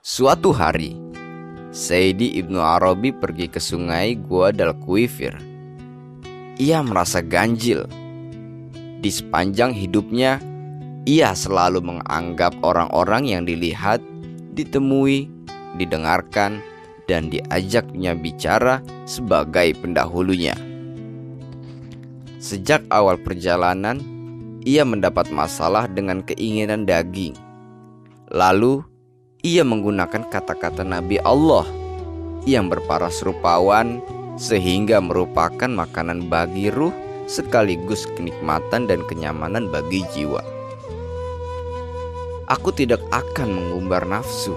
Suatu hari, Saidi Ibnu Arabi pergi ke sungai Guadalquivir. Ia merasa ganjil. Di sepanjang hidupnya, ia selalu menganggap orang-orang yang dilihat, ditemui, didengarkan, dan diajaknya bicara sebagai pendahulunya. Sejak awal perjalanan, ia mendapat masalah dengan keinginan daging. Lalu, ia menggunakan kata-kata Nabi Allah yang berparas rupawan sehingga merupakan makanan bagi ruh sekaligus kenikmatan dan kenyamanan bagi jiwa. Aku tidak akan mengumbar nafsu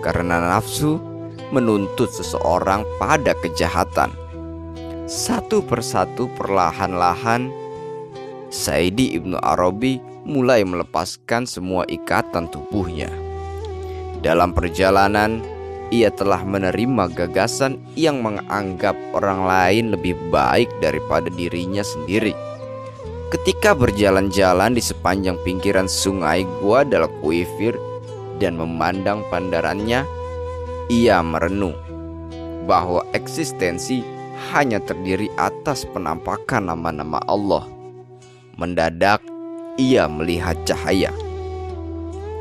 karena nafsu menuntut seseorang pada kejahatan. Satu persatu perlahan-lahan Saidi Ibnu Arabi mulai melepaskan semua ikatan tubuhnya. Dalam perjalanan, ia telah menerima gagasan yang menganggap orang lain lebih baik daripada dirinya sendiri. Ketika berjalan-jalan di sepanjang pinggiran sungai Guadalquivir dan memandang pandarannya, ia merenung bahwa eksistensi hanya terdiri atas penampakan nama-nama Allah. Mendadak, ia melihat cahaya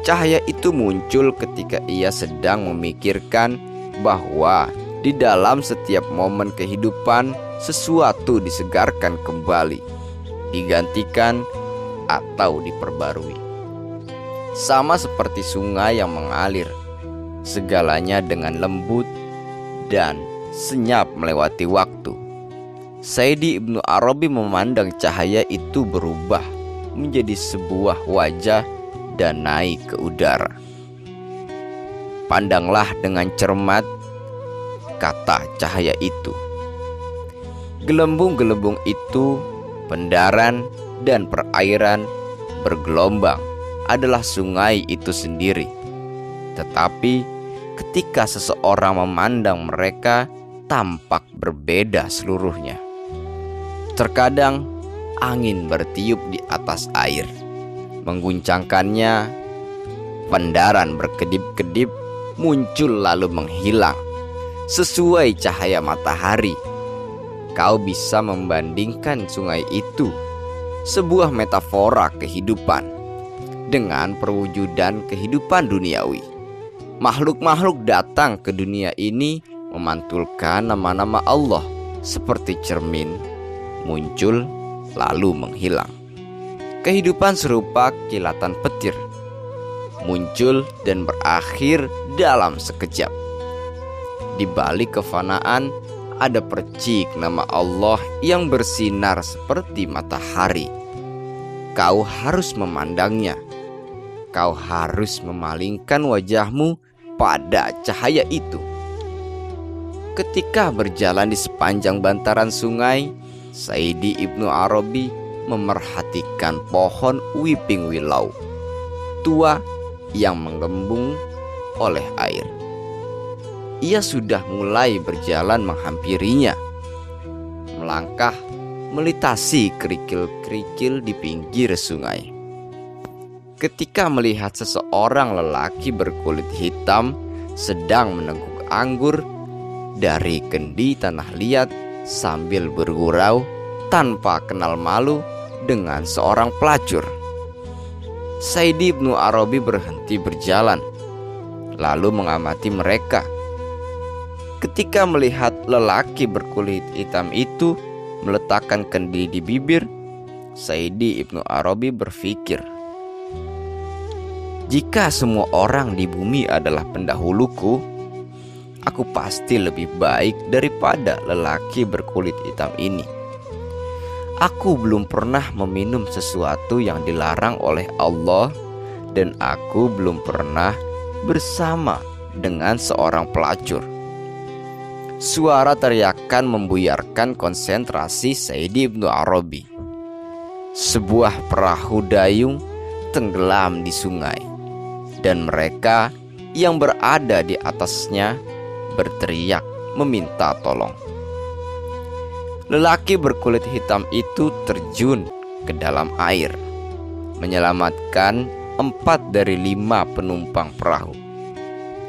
Cahaya itu muncul ketika ia sedang memikirkan bahwa di dalam setiap momen kehidupan sesuatu disegarkan kembali, digantikan, atau diperbarui. Sama seperti sungai yang mengalir, segalanya dengan lembut dan senyap melewati waktu. Saidi Ibnu Arabi memandang cahaya itu berubah menjadi sebuah wajah dan naik ke udara. Pandanglah dengan cermat kata cahaya itu. Gelembung-gelembung itu, pendaran dan perairan bergelombang adalah sungai itu sendiri. Tetapi ketika seseorang memandang mereka tampak berbeda seluruhnya. Terkadang angin bertiup di atas air mengguncangkannya. Pendaran berkedip-kedip muncul lalu menghilang sesuai cahaya matahari. Kau bisa membandingkan sungai itu, sebuah metafora kehidupan, dengan perwujudan kehidupan duniawi. Makhluk-makhluk datang ke dunia ini memantulkan nama-nama Allah seperti cermin, muncul lalu menghilang. Kehidupan serupa kilatan petir, muncul dan berakhir dalam sekejap. Di balik kefanaan ada percik nama Allah yang bersinar seperti matahari. Kau harus memandangnya. Kau harus memalingkan wajahmu pada cahaya itu. Ketika berjalan di sepanjang bantaran sungai, Saidi Ibnu Arabi memerhatikan pohon wiping willow tua yang menggembung oleh air. Ia sudah mulai berjalan menghampirinya, melangkah melintasi kerikil-kerikil di pinggir sungai. Ketika melihat seseorang lelaki berkulit hitam sedang meneguk anggur dari kendi tanah liat sambil bergurau tanpa kenal malu dengan seorang pelacur. Saidi Ibnu Arabi berhenti berjalan, lalu mengamati mereka. Ketika melihat lelaki berkulit hitam itu meletakkan kendi di bibir, Saidi Ibnu Arabi berpikir, "Jika semua orang di bumi adalah pendahuluku, aku pasti lebih baik daripada lelaki berkulit hitam ini." Aku belum pernah meminum sesuatu yang dilarang oleh Allah, dan aku belum pernah bersama dengan seorang pelacur. Suara teriakan membuyarkan konsentrasi Sayyidi Ibnu Arabi. Sebuah perahu dayung tenggelam di sungai, dan mereka yang berada di atasnya berteriak meminta tolong. Lelaki berkulit hitam itu terjun ke dalam air, menyelamatkan empat dari lima penumpang perahu.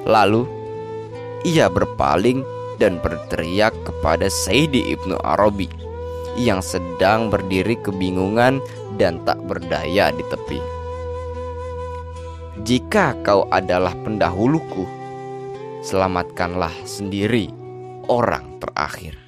Lalu ia berpaling dan berteriak kepada Sayyidi Ibnu Arabi yang sedang berdiri kebingungan dan tak berdaya di tepi. Jika kau adalah pendahuluku, selamatkanlah sendiri orang terakhir.